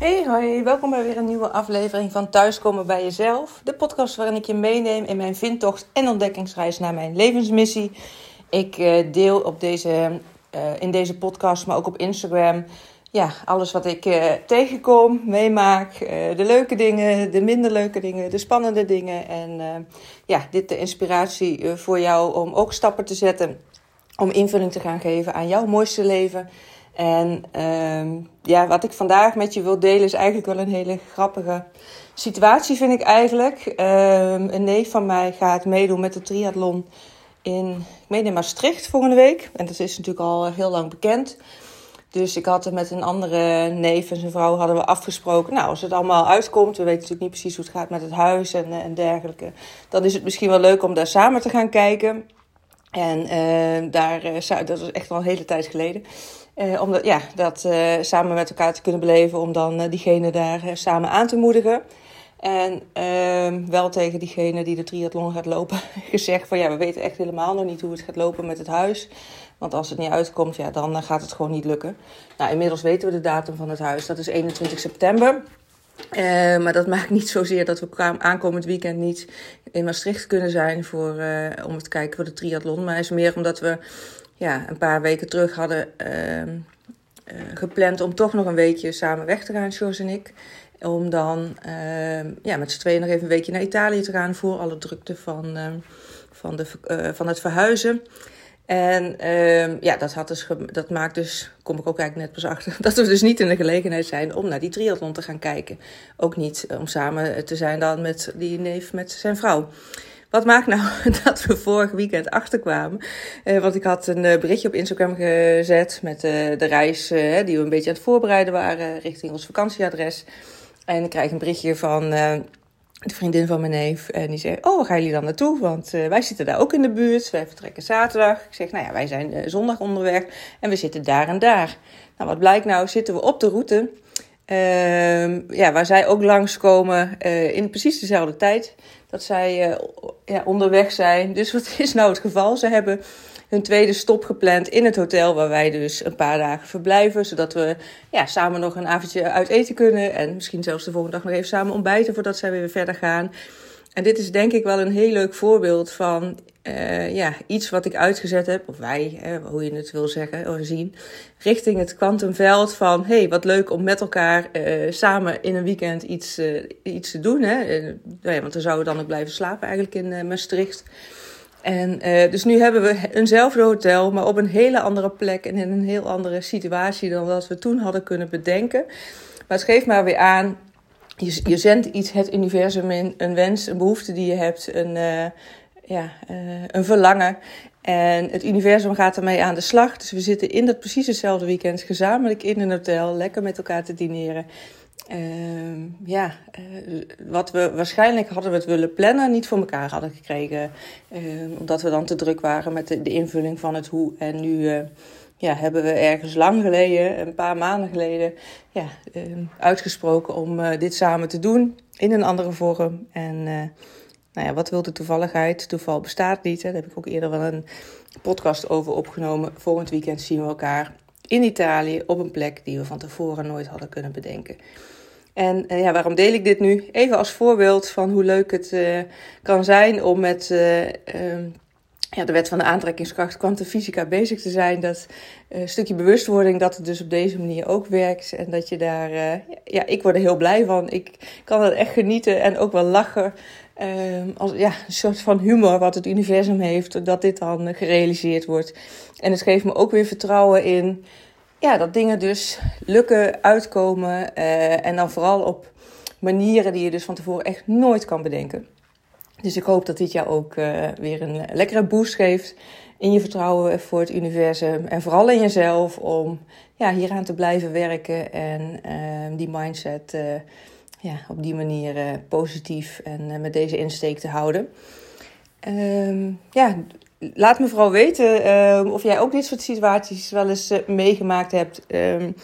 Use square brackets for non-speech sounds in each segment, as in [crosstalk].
Hey, hoi, welkom bij weer een nieuwe aflevering van Thuiskomen bij Jezelf. De podcast waarin ik je meeneem in mijn vindtocht en ontdekkingsreis naar mijn levensmissie. Ik uh, deel op deze, uh, in deze podcast, maar ook op Instagram, ja, alles wat ik uh, tegenkom, meemaak. de leuke dingen, de minder leuke dingen, de spannende dingen. En ja, dit de inspiratie voor jou om ook stappen te zetten. Om invulling te gaan geven aan jouw mooiste leven. En uh, ja, wat ik vandaag met je wil delen is eigenlijk wel een hele grappige situatie, vind ik eigenlijk. Uh, een neef van mij gaat meedoen met de triathlon in, ik meen in Maastricht volgende week. En dat is natuurlijk al heel lang bekend. Dus ik had er met een andere neef en zijn vrouw hadden we afgesproken. Nou, als het allemaal uitkomt, we weten natuurlijk niet precies hoe het gaat met het huis en, en dergelijke. Dan is het misschien wel leuk om daar samen te gaan kijken. En uh, daar, uh, dat was echt al een hele tijd geleden. Uh, om dat, ja, dat samen met elkaar te kunnen beleven, om dan diegene daar samen aan te moedigen. En ehm, wel tegen diegene die de triathlon gaat lopen [laughs] gezegd van ja, we weten echt helemaal nog niet hoe het gaat lopen met het huis. Want als het niet uitkomt, ja, dan gaat het gewoon niet lukken. Nou, inmiddels weten we de datum van het huis. Dat is 21 september. Maar dat maakt niet zozeer dat we aankomend weekend niet in Maastricht kunnen zijn voor, om te kijken voor de triathlon. Maar het is meer omdat we ja, een paar weken terug hadden uh, uh, gepland om toch nog een weekje samen weg te gaan, George en ik. Om dan uh, ja, met z'n tweeën nog even een weekje naar Italië te gaan voor alle drukte van, ehm, van, de, van het verhuizen. En ehm, ja, dat, had dus dat maakt dus, kom ik ook eigenlijk net pas achter, [laughs] dat we dus niet in de gelegenheid zijn om naar die triathlon te gaan kijken. Ook niet om samen te zijn dan met die neef met zijn vrouw. Wat maakt nou [laughs] dat we vorig weekend achterkwamen? Uh, want ik had een uh, berichtje op Instagram gezet met uh, de reis die we een beetje aan het voorbereiden waren richting ons vakantieadres. En ik krijg een berichtje van de vriendin van mijn neef. En die zei: Oh, waar gaan jullie dan naartoe? Want wij zitten daar ook in de buurt. Wij vertrekken zaterdag. Ik zeg: Nou ja, wij zijn zondag onderweg en we zitten daar en daar. Nou, wat blijkt nou? Zitten we op de route. Uh, ja, waar zij ook langskomen in precies dezelfde tijd dat zij ja, onderweg zijn. Dus wat [laughs] is nou het geval? Ze hebben hun tweede stop gepland in het hotel waar wij dus een paar dagen verblijven. Zodat we ja, samen nog een avondje uit eten kunnen. En misschien zelfs de volgende dag nog even samen ontbijten voordat zij weer verder gaan. En dit is denk ik wel een heel leuk voorbeeld van uh, ja, iets wat ik uitgezet heb, of wij, hè, hoe je het wil zeggen of zien, richting het kwantumveld van hey, wat leuk om met elkaar samen in een weekend iets, iets te doen. Hè? ja, want dan zouden we dan ook blijven slapen eigenlijk in Maastricht. En dus nu hebben we eenzelfde hotel, maar op een hele andere plek en in een heel andere situatie dan wat we toen hadden kunnen bedenken. Maar het geeft maar weer aan je, je zendt iets het universum in, een wens, een behoefte die je hebt, een, uh, ja, uh, een verlangen. En het universum gaat ermee aan de slag. Dus we zitten in dat precies hetzelfde weekend gezamenlijk in een hotel, lekker met elkaar te dineren. Uh, ja, uh, wat we waarschijnlijk hadden we het willen plannen, niet voor elkaar hadden gekregen. omdat we dan te druk waren met de, de invulling van het hoe. En nu ja, hebben we ergens lang geleden, een paar maanden geleden, ja, uh, uitgesproken om uh, dit samen te doen in een andere vorm. En nou ja, wat wil de toevalligheid? Toeval bestaat niet. Hè? Daar heb ik ook eerder wel een podcast over opgenomen. Volgend weekend zien we elkaar in Italië op een plek die we van tevoren nooit hadden kunnen bedenken. En ja, waarom deel ik dit nu? Even als voorbeeld van hoe leuk het kan zijn om met ehm, ja, de wet van de aantrekkingskracht, kwantumfysica bezig te zijn. Dat stukje bewustwording dat het dus op deze manier ook werkt. En dat je daar, ja, ik word er heel blij van. Ik kan het echt genieten en ook wel lachen. Uh, als, ja, een soort van humor wat het universum heeft, dat dit dan gerealiseerd wordt. En het geeft me ook weer vertrouwen in ja, dat dingen dus lukken, uitkomen. Uh, en dan vooral op manieren die je dus van tevoren echt nooit kan bedenken. Dus ik hoop dat dit jou ook uh, weer een lekkere boost geeft in je vertrouwen voor het universum. En vooral in jezelf om ja, hieraan te blijven werken en uh, die mindset uh, ja, op die manier positief en met deze insteek te houden. Ehm, ja, laat me vooral weten ehm, of jij ook dit soort situaties wel eens meegemaakt hebt. Um,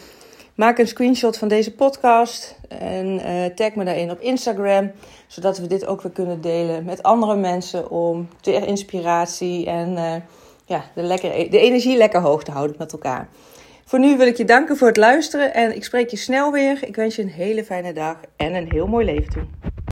Maak een screenshot van deze podcast en tag me daarin op Instagram, zodat we dit ook weer kunnen delen met andere mensen om ter inspiratie en ja, de, lekker, de energie lekker hoog te houden met elkaar. Voor nu wil ik je danken voor het luisteren en ik spreek je snel weer. Ik wens je een hele fijne dag en een heel mooi leven toe.